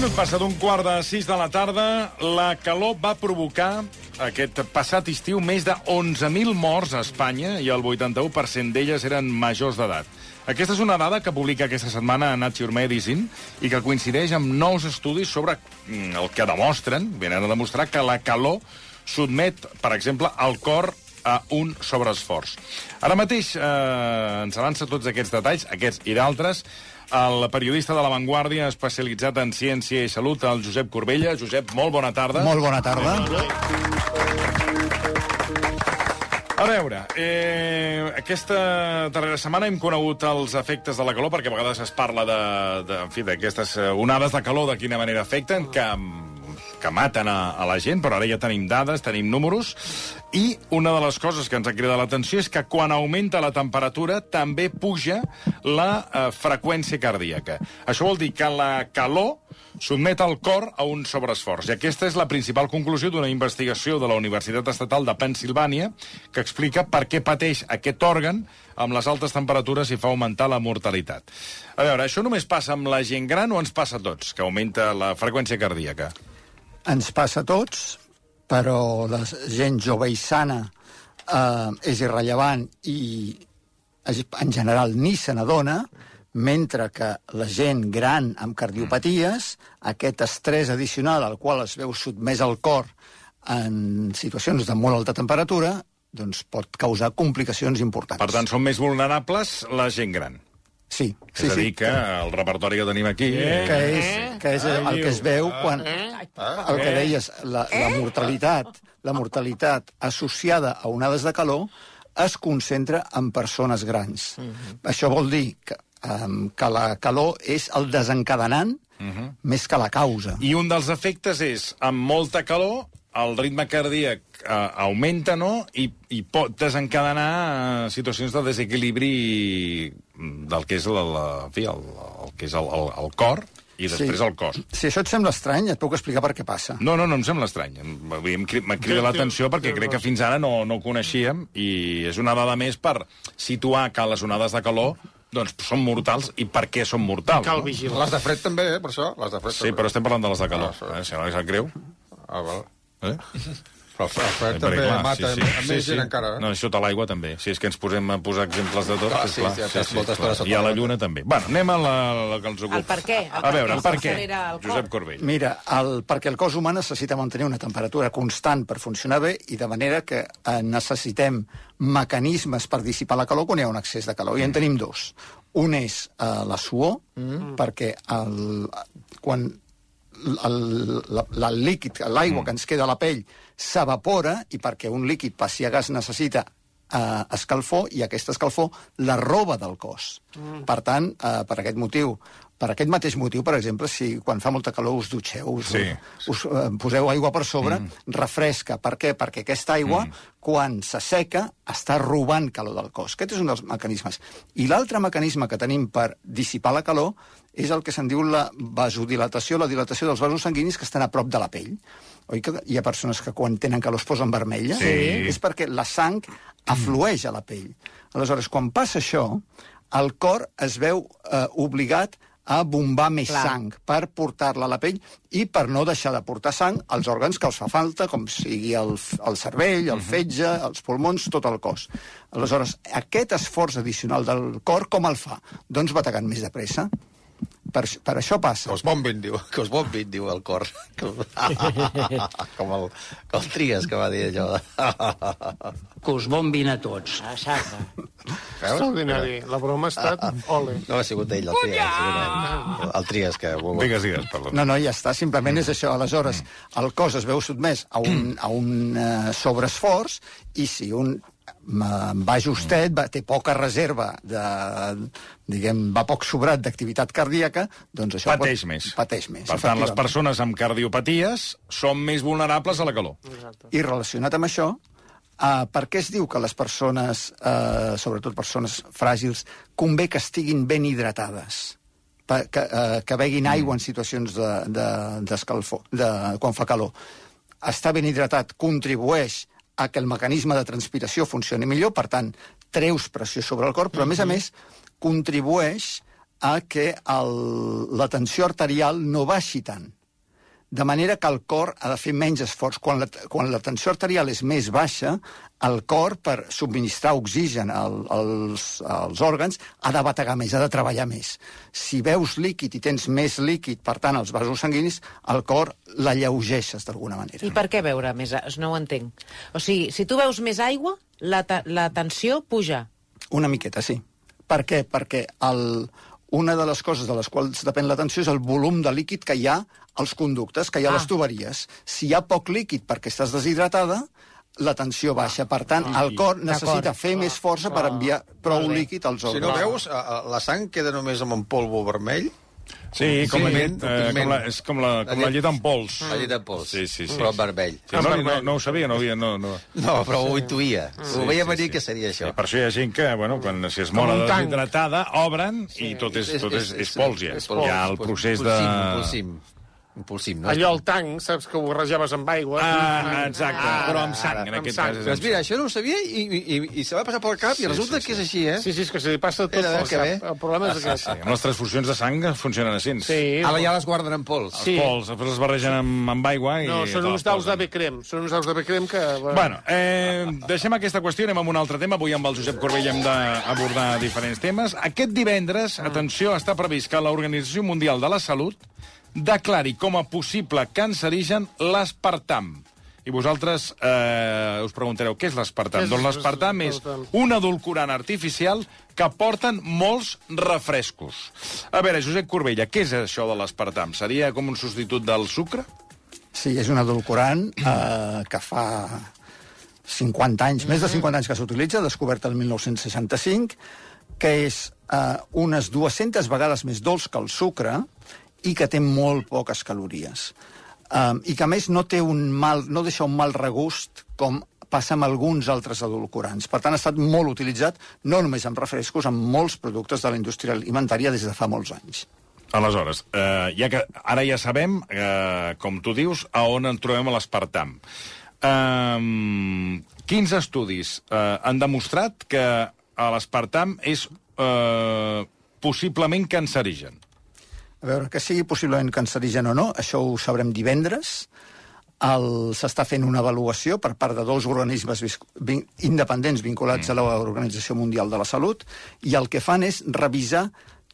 minut passa d'un quart de sis de la tarda. La calor va provocar aquest passat estiu més de 11.000 morts a Espanya i el 81% d'elles eren majors d'edat. Aquesta és una dada que publica aquesta setmana a Nature Medicine i que coincideix amb nous estudis sobre mm, el que demostren, venen a demostrar que la calor sotmet, per exemple, el cor a un sobreesforç. Ara mateix eh, ens avança tots aquests detalls, aquests i d'altres, el periodista de La Vanguardia especialitzat en ciència i salut, el Josep Corbella. Josep, molt bona tarda. Molt bona tarda. A veure, eh, aquesta darrera setmana hem conegut els efectes de la calor, perquè a vegades es parla de, de, en fi, d'aquestes onades de calor, de quina manera afecten, que que maten a, a la gent, però ara ja tenim dades, tenim números, i una de les coses que ens ha cridat l'atenció és que quan augmenta la temperatura també puja la eh, freqüència cardíaca. Això vol dir que la calor sotmet el cor a un sobreesforç. I aquesta és la principal conclusió d'una investigació de la Universitat Estatal de Pensilvània que explica per què pateix aquest òrgan amb les altes temperatures i fa augmentar la mortalitat. A veure, això només passa amb la gent gran o ens passa a tots, que augmenta la freqüència cardíaca? Ens passa a tots, però la gent jove i sana eh, és irrellevant i en general ni se n'adona, mentre que la gent gran amb cardiopaties, aquest estrès addicional al qual es veu sotmès el cor en situacions de molt alta temperatura, doncs pot causar complicacions importants. Per tant, són més vulnerables la gent gran. Sí, sí, és a dir, sí. que el repertori que tenim aquí... Eh, que és, que és el, el que es veu quan... El que deies, la, la mortalitat, la mortalitat associada a onades de calor es concentra en persones grans. Uh -huh. Això vol dir que, um, que la calor és el desencadenant uh -huh. més que la causa. I un dels efectes és, amb molta calor, el ritme cardíac eh, augmenta, no?, i, i pot desencadenar eh, situacions de desequilibri del que és, la, la, en fi, el, el, que és el, el, el cor i després sí. el cos. Si això et sembla estrany, et puc explicar per què passa. No, no, no em sembla estrany. M'ha cridat l'atenció perquè crec que fins ara no, no ho coneixíem i és una dada més per situar que les onades de calor doncs són mortals i per què són mortals. Cal vigilar. Les de fred també, eh, per això. Les de fred sí, però estem parlant de les de calor. Ah, eh, si no és el greu. Ah, val. Eh? Però el fred Eh, també clar, mata sí, sí, sí, més sí. gent encara. Eh? No, sota l'aigua també. Si és que ens posem a posar exemples de tot, Clar, sí, clar, sí, molta estona sota I a la lluna també. Bueno, anem a la, la que ens ocupa. El per què, el a veure, el per què? Josep Corbell. Mira, el, perquè el cos humà necessita mantenir una temperatura constant per funcionar bé i de manera que eh, necessitem mecanismes per dissipar la calor quan hi ha un excés de calor. I en tenim dos. Un és eh, la suor, mm. perquè el, quan el, la, el líquid, l'aigua mm. que ens queda a la pell s'evapora i perquè un líquid passi a gas necessita eh, escalfor i aquesta escalfor la roba del cos. Mm. Per tant, eh, per aquest motiu, per aquest mateix motiu, per exemple, si quan fa molta calor us dutxeu, us, Sí. us eh, poseu aigua per sobre, mm. refresca. Per què? Perquè aquesta aigua, mm. quan s'asseca, està robant calor del cos. Aquest és un dels mecanismes. I l'altre mecanisme que tenim per dissipar la calor és el que se'n diu la vasodilatació, la dilatació dels vasos sanguinis que estan a prop de la pell. Oi que hi ha persones que quan tenen calor es posen vermelles? Sí. És perquè la sang aflueix a la pell. Aleshores, quan passa això, el cor es veu eh, obligat a bombar més Clar. sang per portar-la a la pell i per no deixar de portar sang als òrgans que els fa falta, com sigui el, el cervell, el fetge, els pulmons, tot el cos. Aleshores, aquest esforç addicional del cor, com el fa? Doncs bategant més de pressa. Per, per això passa. Que us bombin, diu. Que us bombin, diu el cor. com, el, com el Trias, que va dir allò. que us bombin a tots. Exacte. Veus? Extraordinari. La broma ha estat ole. No ha sigut ell, el Trias. ell. El Trias, que... Digues, digues, perdó. No, no, ja està, simplement és això. Aleshores, el cos es veu sotmès a un, a un uh, sobreesforç i si un va justet, va, té poca reserva de, diguem, va poc sobrat d'activitat cardíaca, doncs això... Pateix pot, més. Pateix més, Per tant, les persones amb cardiopaties són més vulnerables a la calor. I relacionat amb això, uh, per què es diu que les persones, uh, sobretot persones fràgils, convé que estiguin ben hidratades? Pa- que, uh, que beguin aigua en situacions de, de, d'escalfor, de, quan fa calor. Estar ben hidratat contribueix a que el mecanisme de transpiració funcioni millor, per tant, treus pressió sobre el cor, però a més a més contribueix a que el, la tensió arterial no baixi tant. De manera que el cor ha de fer menys esforç. Quan la, quan la tensió arterial és més baixa, el cor, per subministrar oxigen al, als, als òrgans, ha de bategar més, ha de treballar més. Si veus líquid i tens més líquid, per tant, als vasos sanguinis, el cor l'alleugeixes d'alguna manera. I per què beure més? No ho entenc. O sigui, si tu veus més aigua, la, la tensió puja. Una miqueta, sí. Per què? Perquè el, una de les coses de les quals depèn la tensió és el volum de líquid que hi ha als conductes, que hi ha a les Ah. tuberies. Si hi ha poc líquid perquè estàs deshidratada, la tensió baixa. Per tant, el cor necessita fer més força per enviar prou líquid als Si no òrgans. veus, la sang queda només amb un polvo vermell, Sí, com, la, Pigment, llet, eh, com, la, és com la, com la llet en pols. la llet de pols, Sí, sí, sí. però vermell. Sí, no, no, no ho sabia, no havia... No, no. No, però ho intuïa. ho veia sí, venir sí. que seria això. Sí, per això hi ha gent que, bueno, quan si es mora deshidratada, obren i tot és, tot és, és pols, ja. és pols. Hi ha el procés de... Impulsim, impulsim. Impulsim, no? Allò al tanc, saps que ho barrejaves amb aigua. Ah, exacte, Ah, però amb sang, en amb aquest sang. cas. Doncs mira, això no ho sabia i, i, i, i se va passar pel cap Sí, i resulta sí, que és sí. així, eh? Sí, sí, és que se li passa tot Era, pel que cap. bé. El problema és Sí, aquest. sí. Amb les transfusions de sang funcionen així. Sí. Ara ja les guarden en pols. Sí. Els pols, després els barregen amb, amb aigua i... No, són uns les daus de. Becrem. Són uns daus de Becrem que... Bueno, eh, deixem aquesta qüestió, anem amb un altre tema. Avui amb el Josep Corbell hem d'abordar diferents temes. Aquest divendres, atenció, està previst que l'Organització Mundial de la Salut declari com a possible cancerigen l'aspartam. I vosaltres eh, us preguntareu, què és és Doncs l'espartam és un edulcorant artificial que porten molts refrescos. A veure, Josep Corbella, què és això de l'espartam? Seria com un substitut del sucre? Sí, és un edulcorant eh, que fa 50 anys, més de 50 anys que s'utilitza, descobert el 1965, que és eh, unes 200 vegades més dolç que el sucre i que té molt poques calories. Eh, I que, a més, no, té un mal, no deixa un mal regust com passa amb alguns altres edulcorants. Per tant, ha estat molt utilitzat, no només amb refrescos, amb molts productes de la indústria alimentària des de fa molts anys. Aleshores, eh, ja que ara ja sabem, eh, com tu dius, a on en trobem l'espartam. Eh, quins estudis eh, han demostrat que l'espartam és eh, possiblement cancerigen? A veure, que sigui possiblement cancerigen o no, això ho sabrem divendres. El- S'està fent una avaluació per part de dos organismes vis- vin, independents vinculats mm. a l'Organització Mundial de la Salut i el que fan és revisar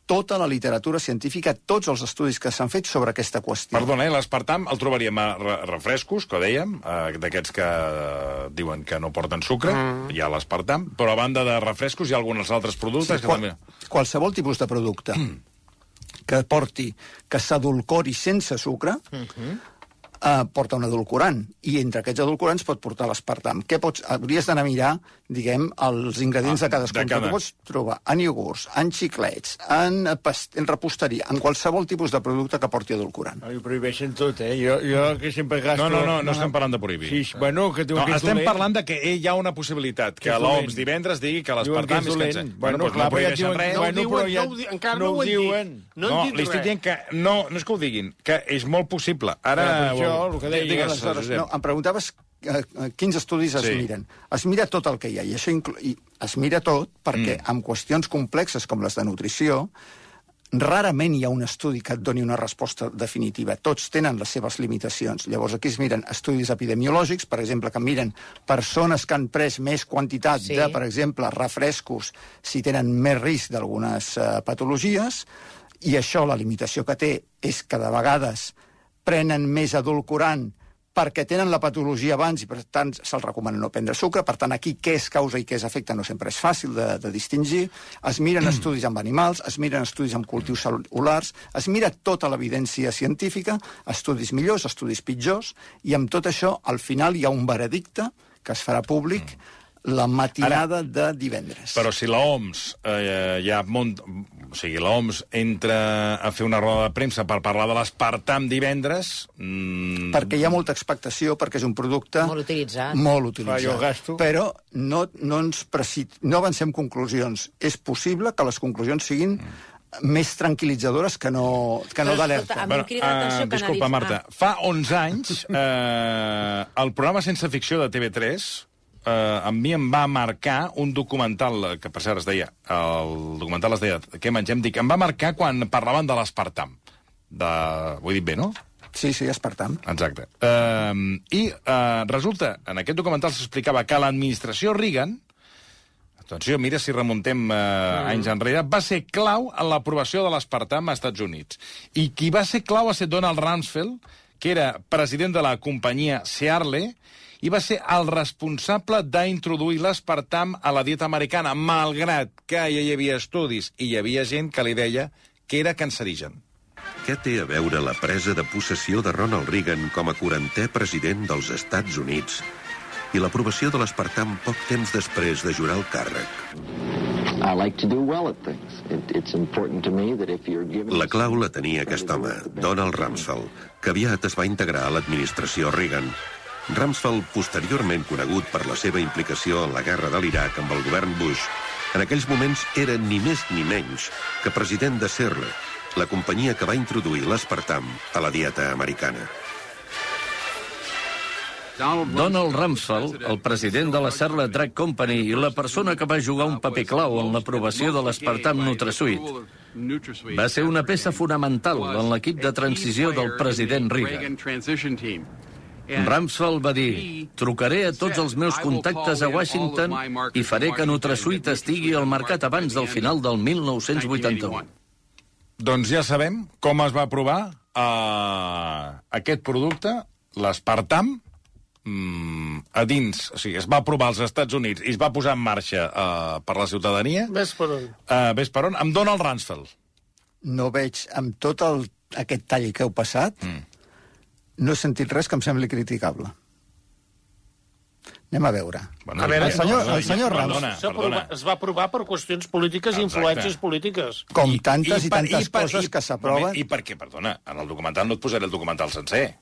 tota la literatura científica, tots els estudis que s'han fet sobre aquesta qüestió. Perdona, eh, l'espartam el trobaríem a re refrescos, que dèiem, eh, d'aquests que eh, diuen que no porten sucre, mm. hi ha l'espartam, però a banda de refrescos hi ha alguns altres productes que qual, també... qualsevol tipus de producte que porti, que s'adulcori sense sucre, eh, porta un edulcorant. I entre aquests edulcorants pot portar l'espartam. Què pots... Hauries d'anar a mirar, diguem, els ingredients Ah, de cadascun. de cada- Que tu pots trobar en iogurts, en xiclets, en, past... en reposteria, en qualsevol tipus de producte que porti edulcorant. No, ho prohibeixen tot, eh? Jo, jo que sempre gasto... No, no, no, no estem parlant de prohibir. Sí, bueno, que diuen No, que és estem dolent. parlant de que hi ha una possibilitat, que Que l'OMS divendres digui que Diuen l'espartam és és dolent. cancerigen. Bueno, doncs clar, no prohibeixen diuen- res. No ho Bueno, diuen, però ja no ho di- encara no no, ho ho diuen. No, No, han dit li estic res. dient que no, no és que ho diguin, que és molt possible. Ara... Clar, això, el que deia, Digues, aleshores. No, em preguntaves eh, eh, quins estudis es Sí. miren. Es mira tot el que hi ha, i això inclu... i es mira tot perquè Mm. amb qüestions complexes com les de nutrició, rarament hi ha un estudi que et doni una resposta definitiva. Tots tenen les seves limitacions. Llavors aquí es miren estudis epidemiològics, per exemple, que miren persones que han pres més quantitat Sí. de, per exemple, refrescos si tenen més risc d'algunes eh, patologies, i això, la limitació que té, és que de vegades prenen més edulcorant perquè tenen la patologia abans i, per tant, se'ls recomana no prendre sucre. Per tant, aquí què és causa i què és efecte no sempre és fàcil de, de distingir. Es miren estudis amb animals, es miren estudis amb cultius cel·lulars, es mira tota l'evidència científica, estudis millors, estudis pitjors, i amb tot això, al final hi ha un veredicte que es farà públic la matinada de divendres. Però si l'OMS eh, ja mont... O sigui, l'OMS entra a fer una roda de premsa per parlar de l'espartam divendres... Mm, perquè hi ha molta expectació, perquè és un producte... Molt utilitzat. Molt utilitzat. gasto. Però no, no, ens preci... no avancem conclusions. És possible que les conclusions siguin més tranquil·litzadores que no, que no d'alerta. eh, que disculpa, Marta. Fa 11 anys, eh, el programa Sense Ficció de TV3 eh, a mi em va marcar un documental, eh, que per cert es deia, el documental es deia Què mengem? Dic, em va marcar quan parlaven de l'aspartam. De... Ho he dit bé, no? Sí, sí, Espartam. Exacte. Uh, I uh, resulta, en aquest documental s'explicava que l'administració Reagan, atenció, mira si remuntem uh, mm. anys enrere, va ser clau en l'aprovació de l'aspartam als Estats Units. I qui va ser clau va ser Donald Rumsfeld, que era president de la companyia Searle, i va ser el responsable d'introduir l'aspartam a la dieta americana, malgrat que ja hi havia estudis i hi havia gent que li deia que era cancerigen. Què té a veure la presa de possessió de Ronald Reagan com a 40è president dels Estats Units i l'aprovació de l'espartam poc temps després de jurar el càrrec? I like to do well at things. It, it's important to me that if you're given... La clau la tenia aquest home, Donald Rumsfeld, que aviat es va integrar a l'administració Reagan. Rumsfeld, posteriorment conegut per la seva implicació en la guerra de l'Iraq amb el govern Bush, en aquells moments era ni més ni menys que president de Serle, la companyia que va introduir l'espartam a la dieta americana. Donald Rumsfeld, el president de la Serla Drug Company i la persona que va jugar un paper clau en l'aprovació de l'espartam Nutrasuit, va ser una peça fonamental en l'equip de transició del president Reagan. Rumsfeld va dir trucaré a tots els meus contactes a Washington i faré que Nutrasuit estigui al mercat abans del final del 1981. Doncs ja sabem com es va aprovar uh, aquest producte, l'espartam, mm, a dins, o sigui, es va aprovar als Estats Units i es va posar en marxa uh, per la ciutadania. Ves per on. Uh, ves per on? Amb Donald Rumsfeld. No veig, amb tot el, aquest tall que heu passat, mm. No he sentit res que em sembli criticable. Anem a veure. Bueno, A veure, el senyor, el senyor perdona, Rams, perdona. aprovat- Es va aprovar per qüestions polítiques i influències polítiques. com tantes i, per- tantes per- coses i- que s'aproven... I perquè, perdona, en el documental no et posaré el documental sencer.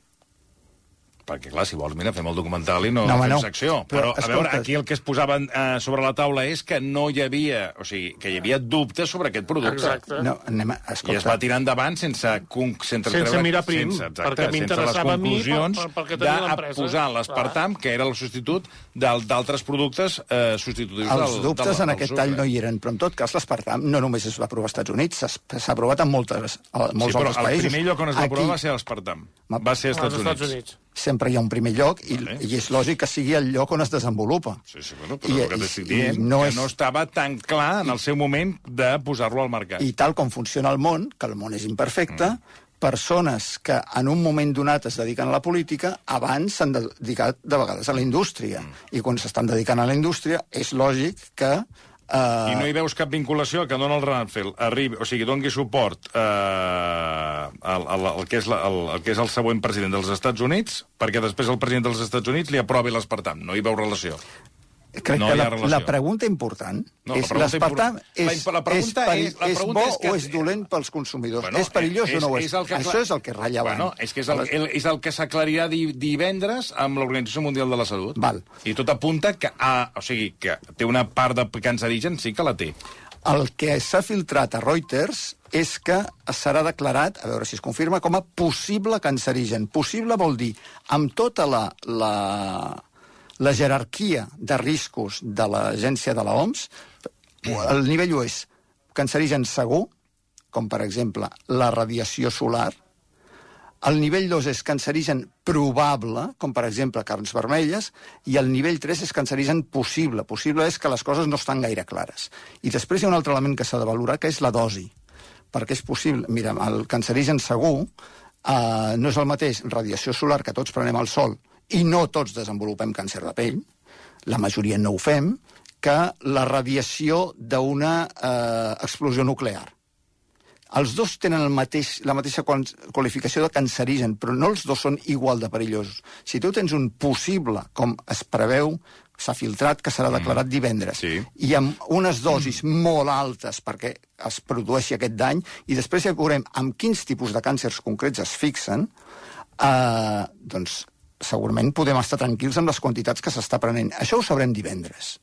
Perquè, clar, si vols, mira, fem el documental i no, No, fem no. secció. Però, Però, a veure, escolta- aquí el que es posava eh, sobre la taula és que no hi havia... O sigui, que hi havia dubtes sobre aquest producte. Exacte. No, anem a... I es va tirar endavant sense... Sense, sense, Sense treure- mirar prim, sense, exacte, perquè sense les m'interessava a mi per- per- perquè tenia de l'empresa. posar l'espartam, que era el substitut d'altres productes eh, substitutius els del, dubtes del, en del aquest sucre. tall no hi eren, però en tot cas l'espartam no només es va aprovar als Estats Units, s'ha- aprovat en moltes, a Sí, molts però altres el països. primer lloc on es va Aquí aprovar va ser l'espartam. Ma- Va ser als Als Estats, Estats Units. Units. Sempre hi ha un primer lloc i, Vale. i és lògic que sigui el lloc on es desenvolupa. Sí, sí, bueno, però I- el que i- t'estic i dient, no que és- no estava tan clar en el seu moment de posar-lo al mercat. I tal com funciona el món, que el món és imperfecte, mm. persones que en un moment donat es dediquen a la política, abans s'han dedicat de vegades a la indústria. Mm. I quan s'estan dedicant a la indústria, és lògic que... Eh, I no hi veus cap vinculació que Donald Rumsfeld arribi, o sigui, dongui suport eh, al, al, al, que és la, al, al que és el següent president dels Estats Units, perquè després el president dels Estats Units li aprovi l'espartam. No hi veu relació. Crec no que la, relació. la pregunta important No, és import- és, la la pregunta és, és- la és bo és que- o és dolent pels consumidors? Bueno, és perillós o no ho és? el que Això és el que és rellevant. Bueno, és que és el, el, és el que s'aclarirà di, divendres amb l'Organització Mundial de la Salut. Val. I tot apunta que, ah, o sigui, que té una part de cancerigen, sí que la té. El que s'ha filtrat a Reuters és que serà declarat, a veure si es confirma, com a possible cancerigen. Possible vol dir, amb tota la, la, la jerarquia de riscos de l'agència de la OMS, el nivell 1 és cancerigen segur, com per exemple la radiació solar, el nivell 2 és cancerigen probable, com per exemple carns vermelles, i el nivell 3 és cancerigen possible. Possible és que les coses no estan gaire clares. I després hi ha un altre element que s'ha de valorar, que és la dosi. Perquè és possible... Mira, el cancerigen segur eh, no és el mateix radiació solar que tots prenem al sol i no tots desenvolupem càncer de pell, la majoria no ho fem, que la radiació d'una eh, explosió nuclear. Els dos tenen el mateix, la mateixa qualificació de cancerigen, però no els dos són igual de perillosos. Si tu tens un possible, com es preveu, s'ha filtrat, que serà declarat divendres, Sí. i amb unes dosis molt altes perquè es produeixi aquest dany, i després ja veurem amb quins tipus de càncers concrets es fixen, eh, doncs segurament podem estar tranquils amb les quantitats que s'està prenent. Això ho sabrem divendres.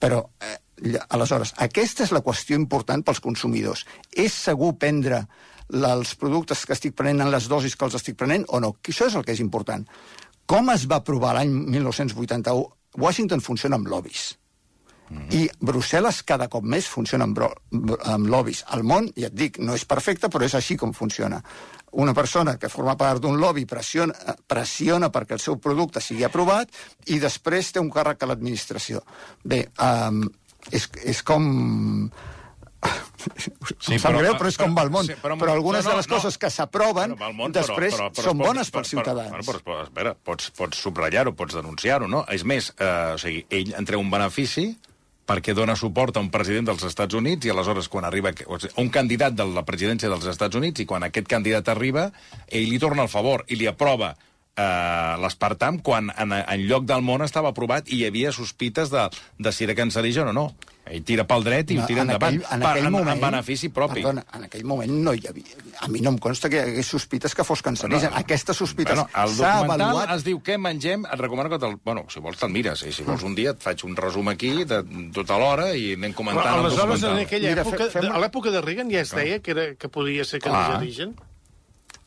Però, eh, aleshores, aquesta és la qüestió important pels consumidors. És segur prendre els productes que estic prenent en les dosis que els estic prenent o no? Això és el que és important. Com es va aprovar l'any 1981 Washington funciona amb lobbies. I Brussel·les cada cop més funciona amb, amb lobbies. El món, ja et dic, no és perfecte, però és així com funciona. Una persona que forma part d'un lobby pressiona, pressiona perquè el seu producte sigui aprovat i després té un càrrec a l'administració. Bé, um, és, és com... Sí, em sap greu, però és com va el món. sí, però, però algunes no, no, de les no. coses que s'aproven després però, però, però, són però, bones però, pels ciutadans. Però, però, però, espera, pots, pots subratllar-ho, pots denunciar-ho, no? És més, eh, o sigui, ell en treu un benefici perquè dona suport a un president dels Estats Units i aleshores quan arriba o sigui, un candidat de la presidència dels Estats Units i quan aquest candidat arriba, ell li torna el favor i li aprova eh, l'espartam quan en, en lloc del món estava aprovat i hi havia sospites de, de si era cancerigen o no. Ell tira pel dret i ho tira en endavant. aquell, en per- aquell en, moment, en benefici propi. Perdona, en aquell moment no hi havia... A mi no em consta que hi hagués sospites que fos cancerigen. No. Aquestes sospites Bueno, el documental avaluat... es diu Què mengem? Et recomano que te'l... Bueno, si vols te'l mires, i si vols un dia et faig un resum aquí de tota l'hora i anem comentant Però, el aleshores, en documental. aquella Mira, època, fe- fem- a l'època de Reagan ja es deia que, era, que podia ser cancerigen.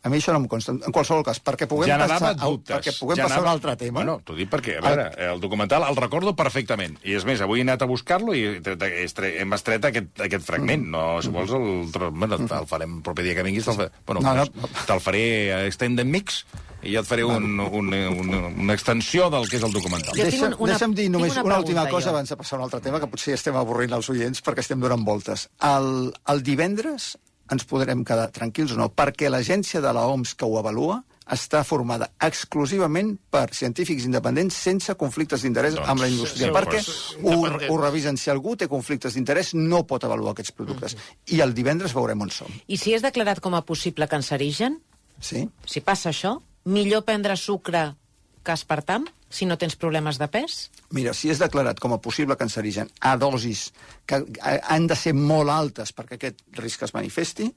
A mi això no em consta. En qualsevol cas, perquè puguem Generava passar, a, dubtes. perquè puguem passar a un altre tema... Bueno, t'ho dic perquè, a veure, el documental el recordo perfectament. I és més, avui he anat a buscar-lo i hem estret aquest, aquest fragment. No, si vols, el, bueno, el farem el proper dia que vinguis. Te'l fa- bueno, No, no. te'l faré a Extended Mix i jo et faré un, un, un, una extensió del que és el documental. Un- una- deixa'm dir només una una, última cosa jo. abans de passar a un altre tema, que potser estem avorrint els oients perquè estem donant voltes. El, el divendres ens podrem quedar tranquils o no, perquè l'agència de la OMS que ho avalua està formada exclusivament per científics independents sense conflictes d'interès Doncs, amb la indústria, sí, perquè ho, ho revisen. Si algú té conflictes d'interès, no pot avaluar aquests productes. I el divendres veurem on som. I si és declarat com a possible cancerigen, Sí? si passa això, millor prendre sucre que aspartam, si no tens problemes de pes? Mira, si és declarat com a possible cancerigen a dosis que eh, han de ser molt altes perquè aquest risc es manifesti,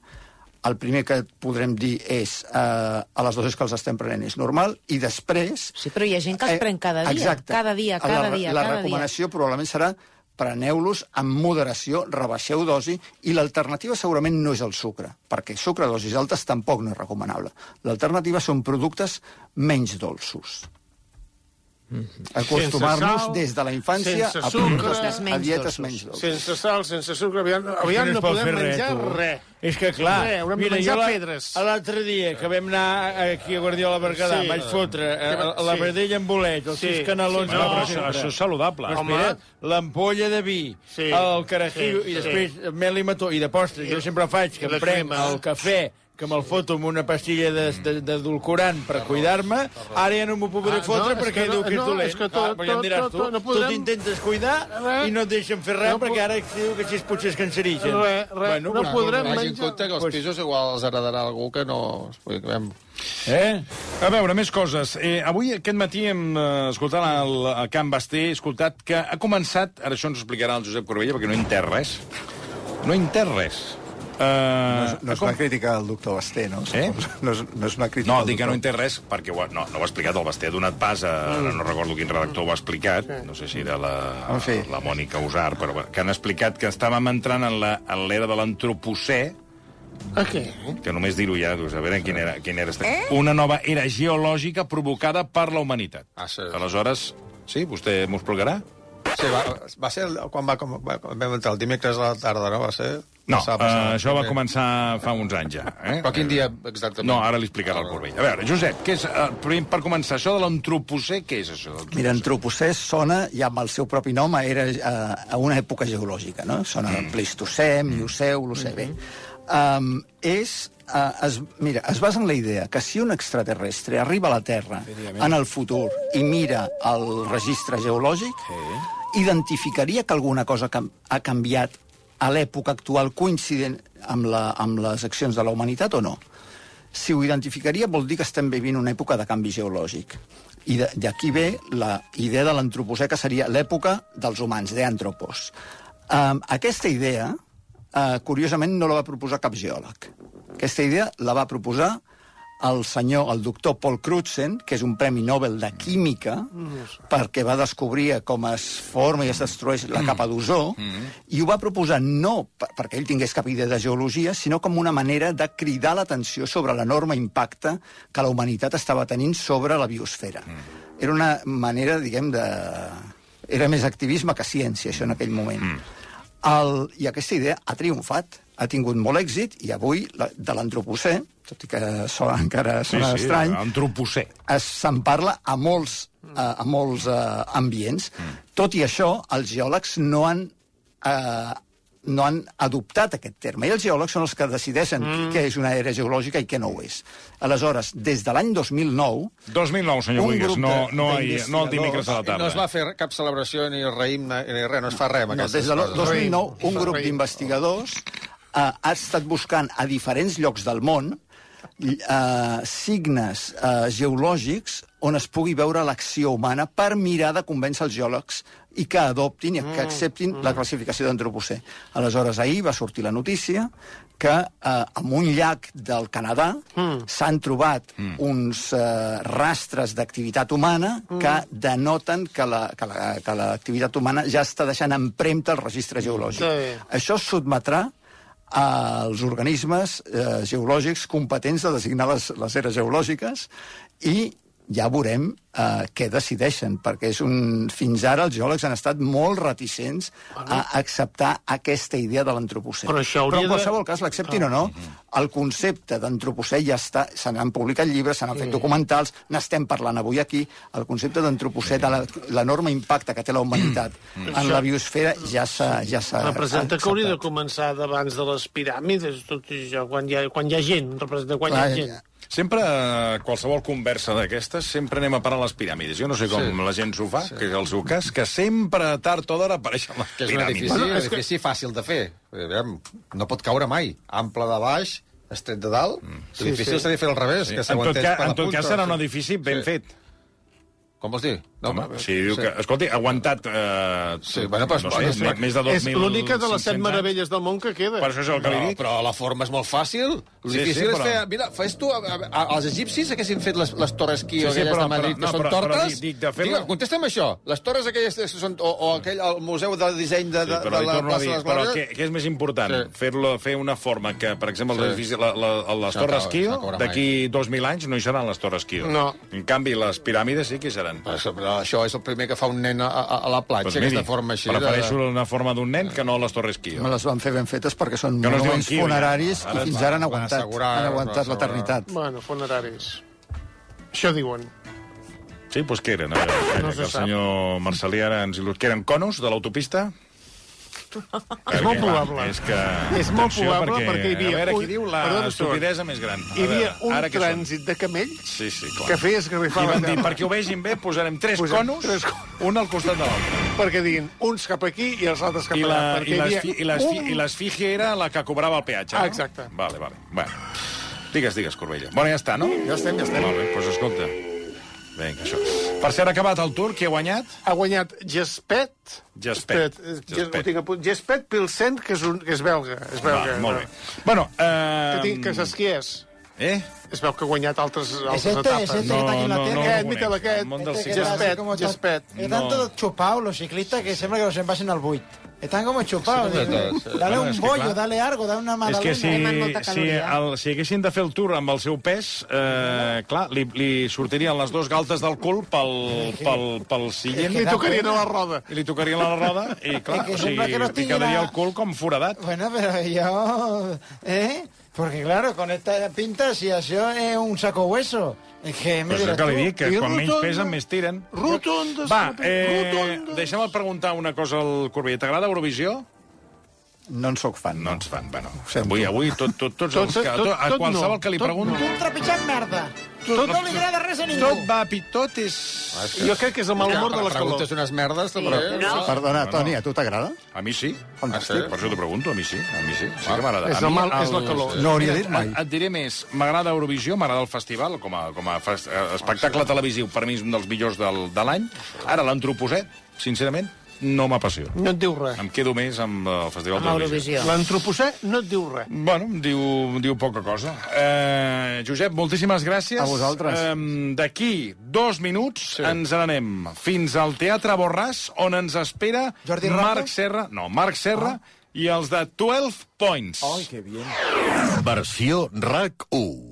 el primer que podrem dir és eh, a les dosis que els estem prenent és normal i després... Sí, però hi ha gent que els pren cada dia, Eh, exacte. cada dia, cada la, dia, La cada dia. recomanació probablement serà preneu-los amb moderació, rebaixeu dosi, i l'alternativa segurament no és el sucre, perquè sucre a dosis altes tampoc no és recomanable. L'alternativa són productes menys dolços. Acostumar-nos Sense sal, des de la infància a, sucre, productes, a dietes menys dolces. Sense sal, sense sucre, aviam, aviam no podem fer menjar res. És que, clar, Res, haurem de mira, menjar jo l'altre dia que vam anar aquí a Guardiola Berguedà, Sí. sí. vaig fotre eh, a la sí. verdella amb bolet, els Sí. sis canelons... Sí, no, però sempre. això és saludable. Espera, l'ampolla de vi, Sí. el carajillo, Sí, i sí. després mel i mató, i de postre, jo sempre faig que em prenc el cafè, que me'l foto amb una pastilla de- de- d'edulcorant per cuidar-me, ara ja no m'ho podré Ah, fotre no, perquè que no, diu que és no, dolent. és que tot- Ah, perquè em tot- diràs tot- tu, tot, no tu podrem- t'intentes cuidar Res. i no et deixen fer res No perquè ara es diu que si és potser és cancerigen. Res, res, no doncs, podrem Vagi en menjar- compte que els Pues- pisos igual els heredarà algú que no... Eh? A veure, més coses. Eh, avui, aquest matí, hem eh, escoltat el, el Can Basté, he escoltat que ha començat, ara això ens ho explicarà el Josep Corbella, perquè no hi entès res. No hi entès res. Uh, No és, no és una crítica al doctor Basté, no? Eh? No és, no és una crítica No, dic que no entès res perquè ho ha, no, no ho ha explicat el Basté, ha donat pas a... Mm. No recordo quin redactor ho ha explicat, no sé si era la, En fi. la Mònica Usar, però que han explicat que estàvem entrant en la- en l'era de l'antropocè, A què? que només dir-ho ja, doncs, a veure quin era, quin era este... una nova era geològica provocada per la humanitat. Ah, sí. Aleshores, sí, vostè m'ho explicarà? Sí, va, va ser el, quan, va, com, va, quan vam entrar el dimecres a la tarda, no? Va ser... No, Passava, uh, passava. això va començar fa uns anys ja. Eh? Però quin dia exactament? No, ara li explicarà el Corbell. A veure, Josep, què és, uh, per, començar, això de l'antropocè, què és això? Mira, antropocè sona, ja amb el seu propi nom, era eh, a una època geològica, no? Sona mm. Pleistocè, Miocè, Holocè, bé. Um, és, uh, es, mira, es basa en la idea que si un extraterrestre arriba a la Terra en el futur i mira el registre geològic, identificaria que alguna cosa ha canviat a l'època actual coincident amb, la, amb les accions de la humanitat o no? Si ho identificaria vol dir que estem vivint una època de canvi geològic. I d'aquí ve la idea de l'antropocè, que seria l'època dels humans, d'antropos. Um, aquesta idea, uh, curiosament, no la va proposar cap geòleg. Aquesta idea la va proposar el senyor, el doctor Paul Crutzen, que és un premi Nobel de Química, perquè va descobrir com es forma i es destrueix la capa d'ozó, i ho va proposar no per, perquè ell tingués cap idea de geologia, sinó com una manera de cridar l'atenció sobre l'enorme impacte que la humanitat estava tenint sobre la biosfera. Era una manera, diguem, de era més activisme que ciència, això en aquell moment. Mm. El, I aquesta idea ha triomfat, ha tingut molt èxit, i avui la, de l'antropocè, tot i que sona, encara sona sí, sí, estrany, antropocè. se'n parla a molts, a, a molts uh, ambients. Mm. Tot i això, els geòlegs no han eh, no han adoptat aquest terme. I els geòlegs són els que decideixen mm. què és una àrea geològica i què no ho és. Aleshores, des de l'any 2009... 2009, senyor grup no, no, ahir, no el dimecres a la tarda. No es va fer cap celebració ni raïm ni res, no es fa res No, des de coses. 2009, un grup d'investigadors eh, ha estat buscant a diferents llocs del món eh, signes eh, geològics on es pugui veure l'acció humana per mirar de convèncer els geòlegs i que adoptin i que acceptin la classificació d'antropocè. Aleshores, ahir va sortir la notícia que eh, en un llac del Canadà s'han trobat uns eh, rastres d'activitat humana que denoten que la- que la- que l'activitat humana ja està deixant empremta el registre geològic. Sí. Això es sotmetrà als organismes eh, geològics competents de designar les, les eres geològiques i ja veurem eh, què decideixen, perquè és un... fins ara els geòlegs han estat molt reticents a acceptar aquesta idea de l'antropocè. Però Però en de- qualsevol cas, l'acceptin o no, el concepte d'antropocè ja està... Se n'han publicat llibres, se n'han fet documentals, n'estem parlant avui aquí. El concepte d'antropocè, de la- l'enorme impacte que té la humanitat en la biosfera, ja s'ha ja Representa que hauria de començar d'abans de les piràmides, tot això, quan hi ha, quan hi ha gent, representa quan Clar, hi ha gent. Sempre, eh, qualsevol conversa d'aquestes, sempre anem a parar a les piràmides. Jo no sé com Sí. la gent s'ho fa, que és el seu cas, que sempre, tard o d'hora, apareixen les Que és piràmides. edifici, un edifici fàcil de fer. Eh, Aviam, no pot caure mai. Ample de baix, estret de dalt. Mm. Sí, Difícil sí. s'ha de fer al revés, Sí. que En s'aguantés per la en tot punta. cas serà un Sí. edifici ben Sí. fet. Com vols dir? No, Home, si diu que, escolti, ha aguantat... Eh, Sí, bueno, però- no sé, bueno, més- més de 2.500 És l'única de les set meravelles del món que queda. Per això és el que li No, dic. però la forma és molt fàcil. El Sí, difícil sí, és però- fer... Mira, fes tu... A, a, a, els egipcis haguessin fet les, les torres Kio, Sí, sí, aquelles però- de Madrid, però- que no, són però- però tortes... dic- dic de fer-la- Digue, contesta'm això. Les torres aquelles que són... O, o aquell el museu de disseny de, de, Sí, però de li la plaça dir, de les però Glòries... què, què és més important? Sí. Fer-lo fer una forma que, per exemple, Sí. sí. l'edifici, la, la, les Torres Kio, d'aquí 2.000 anys no hi seran les Torres Kio. No. En canvi, les piràmides sí que hi seran. Però això, però això és el primer que fa un nen a, a, a la platja, Pues aquesta miri, forma així. prefereixo una forma d'un nen que no les Torres Kio. Me les van fer ben fetes perquè són Que no monuments ja. funeraris Ara i fins ara han van aguantat, assegurar, han aguantat l'eternitat. Bueno, funeraris. Això diuen. Sí, doncs què eren? A veure, No que el senyor Marcelí ara ens il·lustra. Que eren conos de l'autopista? És molt probable. És que... És molt atenció, probable perquè hi havia A veure, un- qui diu la Perdona, estupidesa més gran. A Hi havia veure, un ara trànsit de camells Sí, sí, clar. que feia esgarrifar I la van dir, perquè ho vegin bé, posarem tres Posem conos, tres conos. un al costat de l'altre. Perquè diguin uns cap aquí i els altres cap I, allà. la, perquè i, les, havia fi, i, les, fi, un- I era la que cobrava el peatge, no? Ah, exacte. Vale, vale. Bueno. Digues, digues, Corbella. Bueno, ja està, no? Ja estem, ja estem. Molt bé, doncs escolta. Vinga, això. Per cert, ha acabat el tour, qui ha guanyat? Ha guanyat Gespet. Gespet. eh, Ges- Gespet. a punt. Gespet Pilsen, que és, un, que és belga. És belga. Va, molt bé. Bueno, eh... Que, tinc, que qui és? Eh? Es veu que ha guanyat altres, altres este, etapes. es este No, que está aquí en la no, tierra. no, Aquest, no conec. aquest. El món del Este Gespet, Gespet. Están No. todos chupados los ciclistas que sembra que los envasen al buit. Están como chupados. Sí, sí. dale un és bollo, clar. dale algo, dale una És magdalena. que si, si, el, si haguessin de fer el tour amb el seu pes, eh, clar, li, li sortirien les dues galtes del cul pel, pel, pel sillent Li tocarien a la roda. i li tocarien a la roda i, clar, És que o sembla sigui, que no li quedaria el cul com foradat. Bueno, pero yo... ¿Eh? Porque claro, con esta pinta, si això és un saco hueso, es que Pues és diràs que li dic, que quan menys pesen, més tiren. Rotondes. Va, eh, deixa'm preguntar una cosa al Corbella. T'agrada Eurovisió? No en sóc fan. No ens fan, bueno. sento. Avui, avui, tot, tot, tots Tot- els que, tot- tot, a tot qualsevol no, que li tot pregunto... Un trepitjant merda. Tot, no li agrada res a ningú. Tot va, pi- tot és... Jo crec que és el mal humor de les Preguntes calors. unes merdes, també. No. Perdona, Toni, a tu t'agrada? A mi sí. Fantàstic. Per això t'ho pregunto, a mi sí. A mi sí, sí que m'agrada. És A el mal- és la calor. No hauria dit mai. Et, diré més. M'agrada Eurovisió, m'agrada el festival, com a, com a fest, eh, espectacle televisiu, per mi és un dels millors del, de l'any. Ara, l'antroposet, sincerament, no m'apassiona. No et diu res. Em quedo més amb el Festival Amb d'Eurovisió. Eurovisió. L'antropocè no et diu res. Bueno, em diu, em diu poca cosa. Eh, Josep, moltíssimes gràcies. A vosaltres. Eh, D'aquí dos minuts sí. ens n'anem fins al Teatre Borràs, on ens espera Jordi Rato? Marc Serra, no, Marc Serra i els de 12 Points. Ai, que bien. Versió RAC 1.